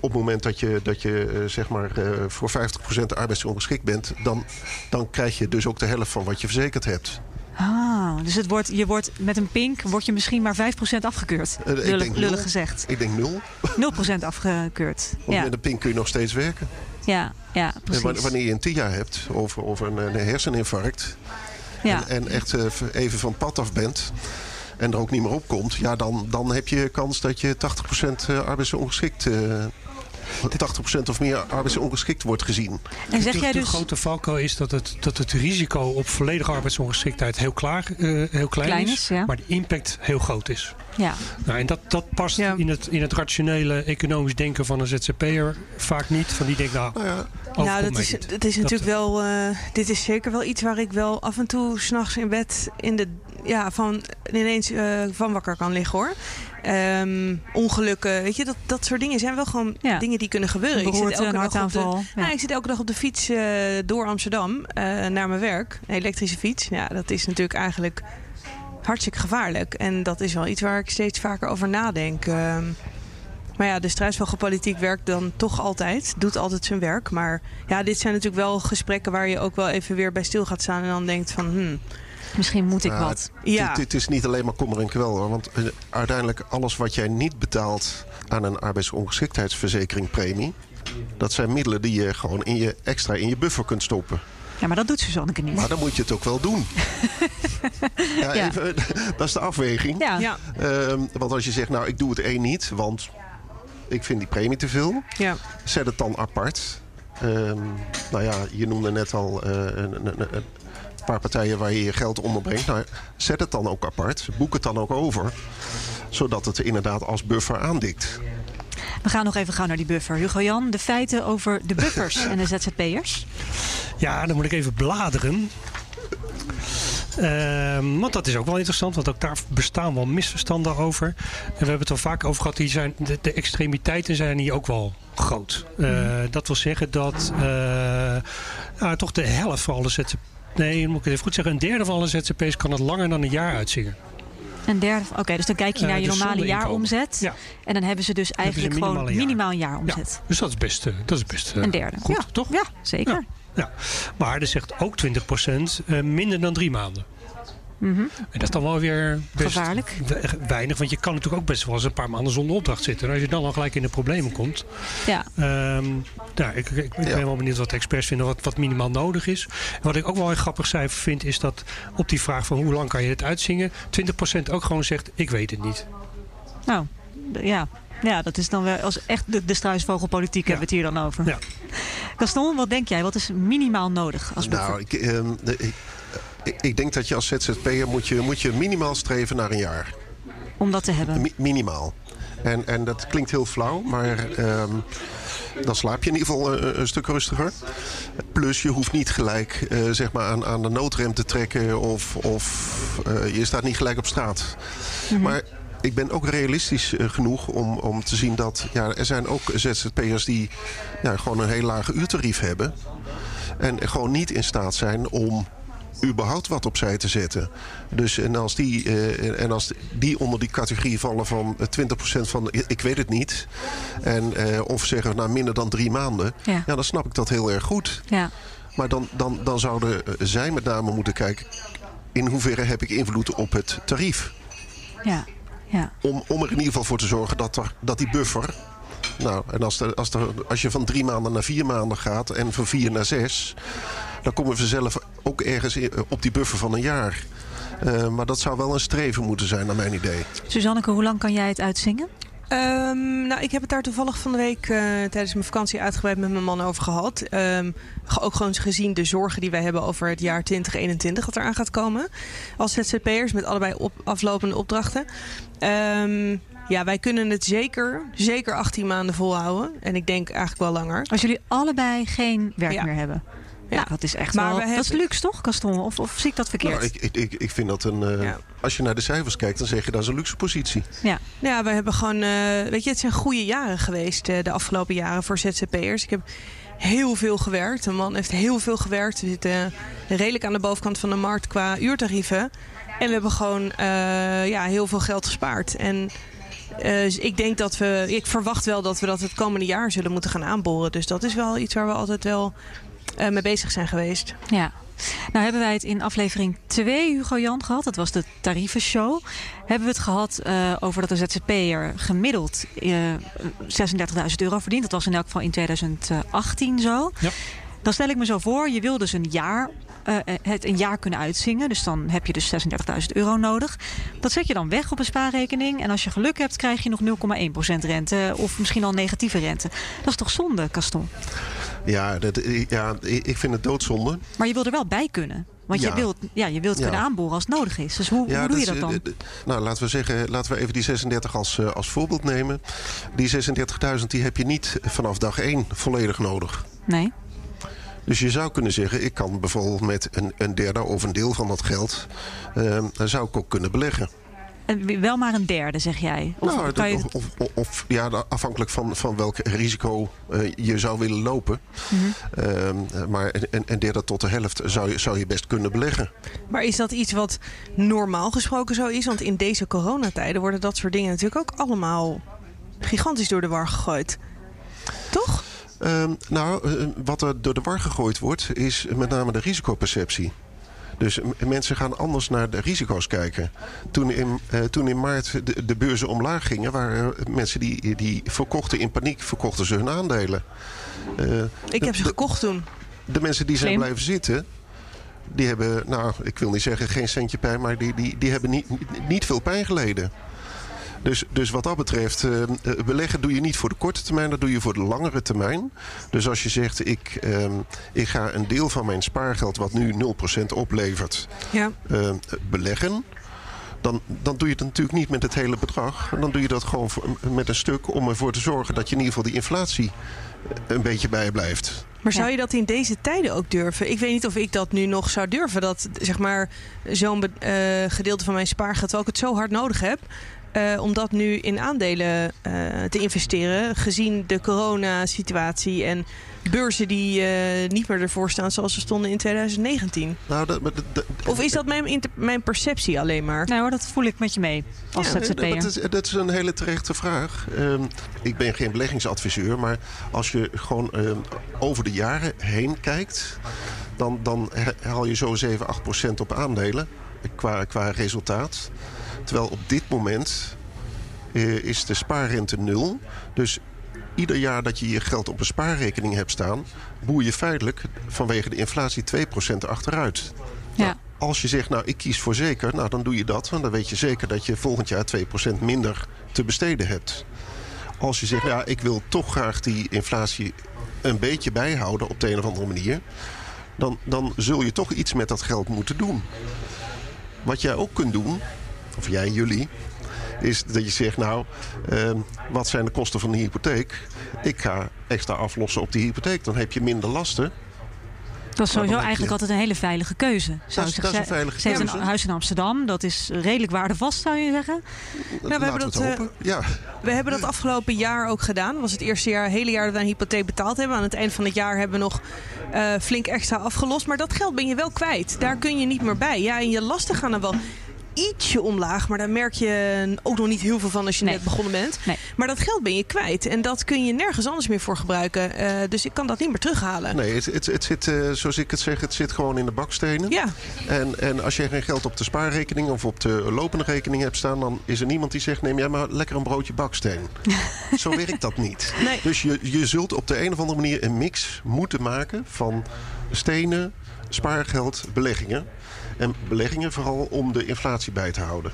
Op het moment dat je, dat je eh, zeg maar, eh, voor 50% arbeidsongeschikt bent... Dan, dan krijg je dus ook de helft van wat je verzekerd hebt. Ah, dus het wordt, je wordt met een pink word je misschien maar 5% afgekeurd. Eh, ik Lullig, lullig nul. gezegd. Ik denk nul, [laughs] 0% afgekeurd. want Ja, met een pink kun je nog steeds werken. ja, ja En precies. wanneer je een TIA hebt of, of een, een herseninfarct... Ja. en, en echt eh, even van pad af bent... en er ook niet meer op komt... ja, dan, dan heb je kans dat je 80% eh, arbeidsongeschikt... eh 80% of meer arbeidsongeschikt wordt gezien. En zeg de, jij de dus... grote valkuil is dat het, dat het risico op volledige arbeidsongeschiktheid heel, klaar, eh, heel klein, Klein is, is, ja. maar de impact heel groot is. Ja, Nou, en dat, dat past Ja. in, het, in het rationele economisch denken van een ZZP'er vaak niet. Van die denkt, nou, Nou ja, Ja, dat is, dat is Dat- natuurlijk wel. eh, dit is zeker wel iets waar ik wel af en toe s'nachts in bed in de, ja, van, ineens eh, van wakker kan liggen hoor. Ehm, ongelukken, weet je, dat, dat soort dingen zijn wel gewoon Ja. dingen die kunnen gebeuren. Ik zit elke dag op de, hartaanval. nou, Ja. ik zit elke dag op de fiets eh, door Amsterdam eh, naar mijn werk. Een elektrische fiets. Ja, dat is natuurlijk eigenlijk hartstikke gevaarlijk. En dat is wel iets waar ik steeds vaker over nadenk. Ehm, maar ja, de struisvogelpolitiek werkt dan toch altijd. Doet altijd zijn werk. Maar ja, dit zijn natuurlijk wel gesprekken waar je ook wel even weer bij stil gaat staan. En dan denkt van, hmm, Misschien moet ik wat. ja. Het, is niet alleen maar kommer en kwel hoor. Want eh, uiteindelijk alles wat jij niet betaalt aan een arbeidsongeschiktheidsverzekeringpremie... dat zijn middelen die je gewoon in je, extra in je buffer kunt stoppen. Ja, maar dat doet Suzanneke niet. Maar dan moet je het ook wel doen. [laughs] ja, Ja. Even, [laughs] dat is de afweging. Ja, Ja, Ehm, want als je zegt, nou ik doe het één niet, want ik vind die premie te veel. ja. Zet het dan apart. Ehm, nou ja, je noemde net al eh, een, een, een- een paar partijen waar je je geld onderbrengt. Nou, zet het dan ook apart. Boek het dan ook over. Zodat het inderdaad als buffer aandikt. we gaan nog even gauw naar die buffer. Hugo Jan, de feiten over de buffers en de [laughs] ZZP'ers. Ja, dan moet ik even bladeren. Ehm, want dat is ook wel interessant, want ook daar bestaan wel misverstanden over. En we hebben het al vaak over gehad, die zijn, de, de extremiteiten zijn hier ook wel groot. Eh, Dat wil zeggen dat eh, nou, toch de helft van alle ZZP'ers... Nee, moet ik het even goed zeggen. Een derde van alle ZZP'ers kan het langer dan een jaar uitzingen. Een derde. Oké, dus dan kijk je Eh, naar je dus normale jaaromzet. Ja. En dan hebben ze dus ze eigenlijk gewoon jaar. minimaal een Ja, jaaromzet. dus dat is best, eh, dat is best eh, Een derde. goed, ja. toch? Ja, zeker. Ja. Ja. Maar er zegt ook 20% eh, minder dan drie maanden. Mhm. En dat is dan wel weer best Gevaarlijk. we- weinig. Want je kan natuurlijk ook best wel eens een paar maanden zonder opdracht zitten. En als je dan al gelijk in de problemen komt. Ja. ehm nou, ik, ik, ik ben Ja. wel benieuwd wat de experts vinden wat, wat minimaal nodig is. En wat ik ook wel een grappig cijfer vind is dat op die vraag van hoe lang kan je het uitzingen. 20% ook gewoon zegt ik weet het niet. Nou, ja. Ja, dat is dan wel als echt de, de struisvogelpolitiek hebben we het hier dan over. Ja. Gaston, wat denk jij? Wat is minimaal nodig als? Nou, ik, ehm, de- ik, ik, denk dat je als ZZP'er moet je, moet je minimaal streven naar een jaar. Om dat te hebben. Mi- minimaal. En, en dat klinkt heel flauw, maar ehm, dan slaap je in ieder geval eh, een stuk rustiger. Plus je hoeft niet gelijk eh, zeg maar aan, aan de noodrem te trekken of, of eh, je staat niet gelijk op straat. Maar ik ben ook realistisch eh, genoeg om, om te zien dat ja, er zijn ook ZZP'ers die ja, gewoon een heel laag uurtarief hebben. En gewoon niet in staat zijn om überhaupt wat opzij te zetten. Dus en als die, eh, en als die onder die categorie vallen van eh, 20% van ik- weet het niet. En, eh, of zeggen nou minder dan drie maanden. Ja. Ja. dan snap ik dat heel erg goed. Ja. Maar dan, dan, dan zouden eh, zij met name moeten kijken. In hoeverre heb ik invloed op het tarief? Ja. Ja. Om, om er in ieder geval voor te zorgen dat, er, dat die buffer. Nou, en als, er, als, er, als je van drie maanden naar vier maanden gaat en van vier naar zes. Dan komen we vanzelf ook ergens in- op die buffer van een jaar. Eh, maar dat zou wel een streven moeten zijn, naar mijn idee. Suzanneke, hoe lang kan jij het uitzingen? Um, nou, ik heb het daar toevallig van de week uh, tijdens mijn vakantie uitgebreid met mijn man over gehad. Um, ook gewoon gezien de zorgen die wij hebben over het jaar 2021 wat eraan gaat komen. Als ZZP'ers met allebei op, aflopende opdrachten. Um, ja, wij kunnen het zeker, zeker 18 maanden volhouden. En ik denk eigenlijk wel langer. Als jullie allebei geen werk ja. meer hebben. Ja, nou, dat is echt maar wel... Hebben... Dat is luxe toch, Gaston? Of, of zie ik dat verkeerd? Nou, ik, ik, ik vind dat een... Uh, ja. Als je naar de cijfers kijkt, dan zeg je dat is een luxe positie. Ja, ja we hebben gewoon... Uh, weet je, het zijn goede jaren geweest uh, de afgelopen jaren voor ZZP'ers. Ik heb heel veel gewerkt. Een man heeft heel veel gewerkt. We zitten redelijk aan de bovenkant van de markt qua uurtarieven. En we hebben gewoon ja, heel veel geld gespaard. En uh, ik denk dat we, ik verwacht wel dat we dat het komende jaar zullen moeten gaan aanboren. Dus dat is wel iets waar we altijd wel uh, mee bezig zijn geweest. Ja. Nou hebben wij het in aflevering 2 Hugo Jan gehad. Dat was de tariefenshow. Hebben we het gehad uh, over dat de ZZP'er gemiddeld 36.000 euro verdient. Dat was in elk geval in 2018 zo. Ja. Dan stel ik me zo voor, je wil dus een jaar uh, het een jaar kunnen uitzingen. Dus dan heb je dus 36.000 euro nodig. Dat zet je dan weg op een spaarrekening. En als je geluk hebt, krijg je nog 0,1% rente. Of misschien al negatieve rente. Dat is toch zonde, Caston? Ja, dat, ja, ik vind het doodzonde. Maar je wil er wel bij kunnen. Want je wilt, ja, je wilt kunnen aanboren als het nodig is. Dus hoe, hoe doe je dat dan? Nou, laten we zeggen, laten we even die 36 als, uh, als voorbeeld nemen. Die 36.000 die heb je niet vanaf dag 1 volledig nodig. Nee. Dus je zou kunnen zeggen, ik kan bijvoorbeeld met een, een derde of een deel van dat geld... Uh, zou ik ook kunnen beleggen. En wel maar een derde, zeg jij? Of, nou, je... of, of, of, ja, afhankelijk van, van welk risico uh, je zou willen lopen. Mm -hmm. maar een, een derde tot de helft zou je, zou je best kunnen beleggen. Maar is dat iets wat normaal gesproken zo is? Want in deze coronatijden worden dat soort dingen natuurlijk ook allemaal gigantisch door de war gegooid. Toch? Uh, nou, eh, wat er door de war gegooid wordt, is met name de risicoperceptie. Dus mensen gaan anders naar de risico's kijken. Toen in, uh, toen in maart de, de, beurzen omlaag gingen, waren mensen die, die verkochten in paniek, verkochten ze hun aandelen. Uh, Ik heb ze gekocht toen. De mensen die zijn Slim. blijven zitten, die hebben, nou, ik wil niet zeggen geen centje pijn, maar die, die, die hebben niet, niet veel pijn geleden. Dus, dus wat dat betreft, uh, beleggen doe je niet voor de korte termijn, dat doe je voor de langere termijn. Dus als je zegt, ik, uh, ik ga een deel van mijn spaargeld, wat nu 0% oplevert, ja. uh, beleggen. Dan, dan doe je het natuurlijk niet met het hele bedrag. Dan doe je dat gewoon voor, met een stuk om ervoor te zorgen dat je in ieder geval die inflatie een beetje bijblijft. Maar zou je dat in deze tijden ook durven? Ik weet niet of ik dat nu nog zou durven. Dat zeg maar zo'n uh, gedeelte van mijn spaargeld, terwijl ik het zo hard nodig heb, uh, om dat nu in aandelen uh, te investeren. Gezien de coronasituatie en beurzen die uh, niet meer ervoor staan zoals ze stonden in 2019. Nou, dat, dat, of is dat mijn, mijn perceptie alleen maar? Nou hoor, dat voel ik met je mee als ja, ZZP'er. Dat is, dat is een hele terechte vraag. Um, ik ben geen beleggingsadviseur, maar als je gewoon um, over de jaren heen kijkt... dan, dan haal je zo 7, 8 procent op aandelen qua, qua resultaat. Terwijl op dit moment uh, is de spaarrente nul. Dus ieder jaar dat je je geld op een spaarrekening hebt staan... boer je feitelijk vanwege de inflatie 2% achteruit. Ja. Nou, als je zegt, nou, ik kies voor zeker, nou, dan doe je dat. Want dan weet je zeker dat je volgend jaar 2% minder te besteden hebt. Als je zegt, ja, ik wil toch graag die inflatie een beetje bijhouden op de een of andere manier... dan, dan zul je toch iets met dat geld moeten doen. Wat jij ook kunt doen, of jij, jullie, is dat je zegt, nou, uh, wat zijn de kosten van de hypotheek? Ik ga extra aflossen op die hypotheek. Dan heb je minder lasten. Dat is sowieso eigenlijk altijd een hele veilige keuze. Zou dat, is, dat is een veilige ze keuze. heeft een huis in Amsterdam. Dat is redelijk waardevast, zou je zeggen. Nou, we, hebben dat, uh, ja. we hebben dat afgelopen jaar ook gedaan. Dat was het eerste jaar, hele jaar dat we een hypotheek betaald hebben. Aan het eind van het jaar hebben we nog uh, flink extra afgelost. Maar dat geld ben je wel kwijt. Daar kun je niet meer bij. Ja, en je lasten gaan er wel ietsje omlaag. Maar daar merk je ook nog niet heel veel van als je net begonnen bent. Nee. Maar dat geld ben je kwijt. En dat kun je nergens anders meer voor gebruiken. Uh, dus ik kan dat niet meer terughalen. Nee, het, het, het zit, uh, zoals ik het zeg, het zit gewoon in de bakstenen. Ja. En, en als je geen geld op de spaarrekening of op de lopende rekening hebt staan... dan is er niemand die zegt, neem jij maar lekker een broodje baksteen. [laughs] Zo werkt dat niet. Nee. Dus je, je zult op de een of andere manier een mix moeten maken van stenen, spaargeld, beleggingen. En beleggingen vooral om de inflatie bij te houden.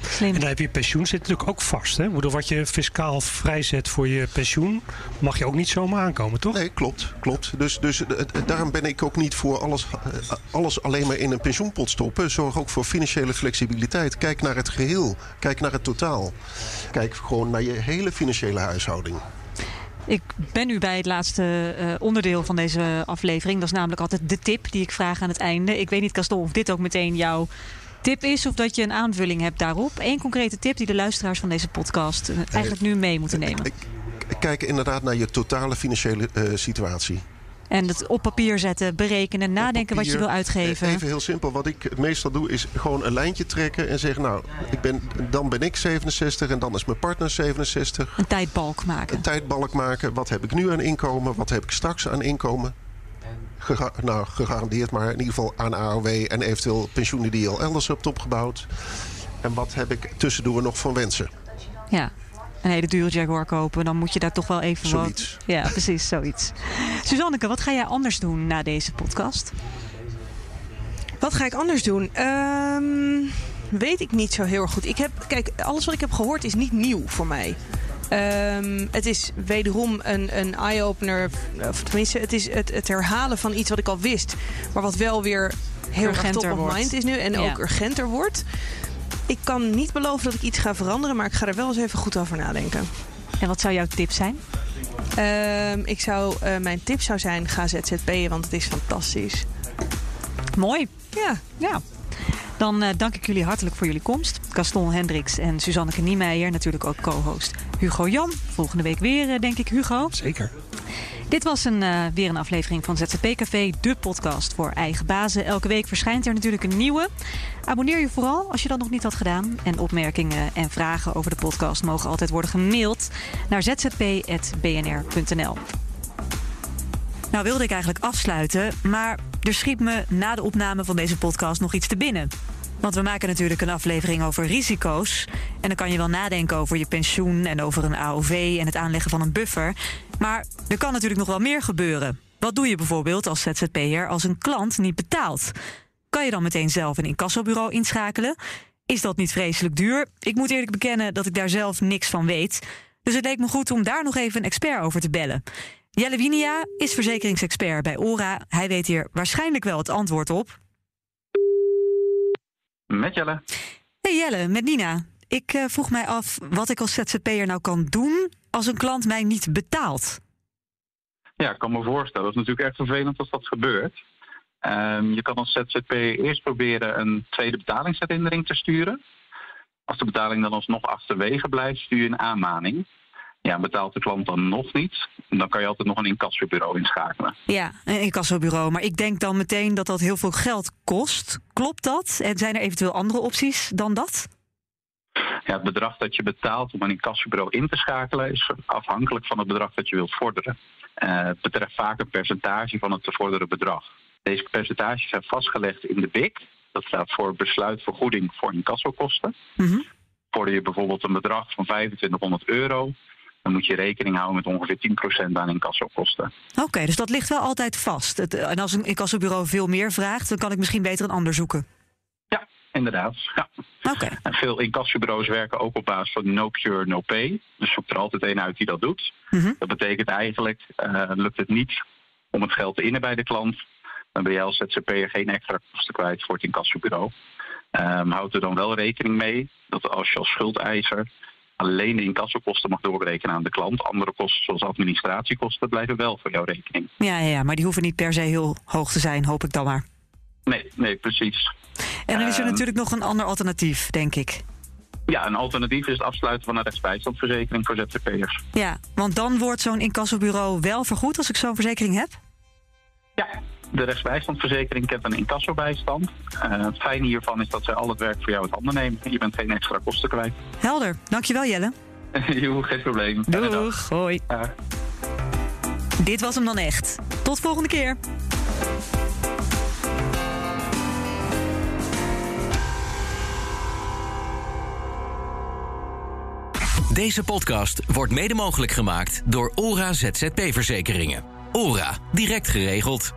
Slim. En dan heb je pensioen zit natuurlijk ook vast. Hè? Bedoel, wat je fiscaal vrijzet voor je pensioen, mag je ook niet zomaar aankomen, toch? Nee, klopt. klopt. Dus, dus eh, eh, daarom ben ik ook niet voor alles, eh, alles alleen maar in een pensioenpot stoppen. Zorg ook voor financiële flexibiliteit. Kijk naar het geheel. Kijk naar het totaal. Kijk gewoon naar je hele financiële huishouding. Ik ben nu bij het laatste uh, onderdeel van deze aflevering. Dat is namelijk altijd de tip die ik vraag aan het einde. Ik weet niet, Castor, of dit ook meteen jouw tip is of dat je een aanvulling hebt daarop. Eén concrete tip die de luisteraars van deze podcast uh, eigenlijk nu mee moeten nemen. Kijk inderdaad naar je totale financiële uh, situatie. En het op papier zetten, berekenen, nadenken papier, wat je wil uitgeven. Even heel simpel. Wat ik meestal doe is gewoon een lijntje trekken en zeggen... nou, ik ben, dan ben ik 67 en dan is mijn partner 67. Een tijdbalk maken. Een tijdbalk maken. Wat heb ik nu aan inkomen? Wat heb ik straks aan inkomen? Gega nou, gegarandeerd maar in ieder geval aan AOW... en eventueel pensioenen die je al elders hebt opgebouwd. En wat heb ik tussendoor nog van wensen? Ja, een hele dure Jaguar kopen, dan moet je daar toch wel even zoiets. wat... Ja, precies, zoiets. Suzanneke, wat ga jij anders doen na deze podcast? Wat ga ik anders doen? Um, weet ik niet zo heel erg goed. Ik heb, kijk, alles wat ik heb gehoord is niet nieuw voor mij. Um, het is wederom een, een eye-opener. Of tenminste, het is het, het herhalen van iets wat ik al wist. Maar wat wel weer heel erg top of mind is nu. En ja. ook urgenter wordt. Ik kan niet beloven dat ik iets ga veranderen, maar ik ga er wel eens even goed over nadenken. En wat zou jouw tip zijn? Um, ik zou, uh, mijn tip zou zijn: ga ZZP'en, want het is fantastisch. Mooi. Ja. ja. Dan uh, dank ik jullie hartelijk voor jullie komst. Gaston Hendricks en Suzanneke Niemeyer, natuurlijk ook co-host Hugo Jan. Volgende week weer, uh, denk ik, Hugo. Zeker. Dit was een, uh, weer een aflevering van ZZP Café, de podcast voor eigen bazen. Elke week verschijnt er natuurlijk een nieuwe. Abonneer je vooral als je dat nog niet had gedaan. En opmerkingen en vragen over de podcast mogen altijd worden gemaild naar zzp.bnr.nl. Nou wilde ik eigenlijk afsluiten, maar er schiet me na de opname van deze podcast nog iets te binnen. Want we maken natuurlijk een aflevering over risico's. En dan kan je wel nadenken over je pensioen en over een AOV en het aanleggen van een buffer. Maar er kan natuurlijk nog wel meer gebeuren. Wat doe je bijvoorbeeld als ZZP'er als een klant niet betaalt? Kan je dan meteen zelf een incassobureau inschakelen? Is dat niet vreselijk duur? Ik moet eerlijk bekennen dat ik daar zelf niks van weet. Dus het leek me goed om daar nog even een expert over te bellen. Jelle Winia is verzekeringsexpert bij ORA. Hij weet hier waarschijnlijk wel het antwoord op. Met Jelle. Hey Jelle, met Nina. Ik uh, vroeg mij af wat ik als ZZP'er nou kan doen als een klant mij niet betaalt. Ja, ik kan me voorstellen. Dat is natuurlijk echt vervelend als dat gebeurt. Um, je kan als ZZP eerst proberen een tweede betalingsherinnering te sturen. Als de betaling dan alsnog achterwege blijft, stuur je een aanmaning. Ja, betaalt de klant dan nog niet, dan kan je altijd nog een incassobureau inschakelen. Ja, een incassobureau. Maar ik denk dan meteen dat dat heel veel geld kost. Klopt dat? En zijn er eventueel andere opties dan dat? Ja, het bedrag dat je betaalt om een incassobureau in te schakelen is afhankelijk van het bedrag dat je wilt vorderen. Uh, het betreft vaak een percentage van het te vorderen bedrag. Deze percentages zijn vastgelegd in de BIC. Dat staat voor besluitvergoeding voor incassokosten. Mm -hmm. Vorder je bijvoorbeeld een bedrag van 2500 euro, dan moet je rekening houden met ongeveer 10% aan incassokosten. Oké, okay, dus dat ligt wel altijd vast. Het, en als een incassobureau veel meer vraagt, dan kan ik misschien beter een ander zoeken. Inderdaad. Ja. Okay. En veel incassobureaus werken ook op basis van no cure, no pay. Dus zoek er altijd een uit die dat doet. Mhm. Mm -hmm. Dat betekent eigenlijk, uh, lukt het niet om het geld te innen bij de klant... dan ben jij als ZZP'er geen extra kosten kwijt voor het incassobureau. Um, houd er dan wel rekening mee dat als je als schuldeiser alleen de incassokosten mag doorberekenen aan de klant. Andere kosten, zoals administratiekosten, blijven wel voor jouw rekening. Ja, ja, ja, maar die hoeven niet per se heel hoog te zijn, hoop ik dan maar. Nee, nee, precies. En dan is er Um, natuurlijk nog een ander alternatief, denk ik. Ja, een alternatief is het afsluiten van een rechtsbijstandverzekering voor ZZP'ers. Ja, want dan wordt zo'n incassobureau wel vergoed als ik zo'n verzekering heb? Ja, de rechtsbijstandverzekering kent een incassobijstand. Uh, het fijne hiervan is dat zij al het werk voor jou uit handen nemen. Je bent geen extra kosten kwijt. Helder, dankjewel Jelle. [laughs] Jo, geen probleem. Doeg, hoi. Ja. Dit was hem dan echt. Tot volgende keer. Deze podcast wordt mede mogelijk gemaakt door ORA ZZP Verzekeringen. ORA, direct geregeld.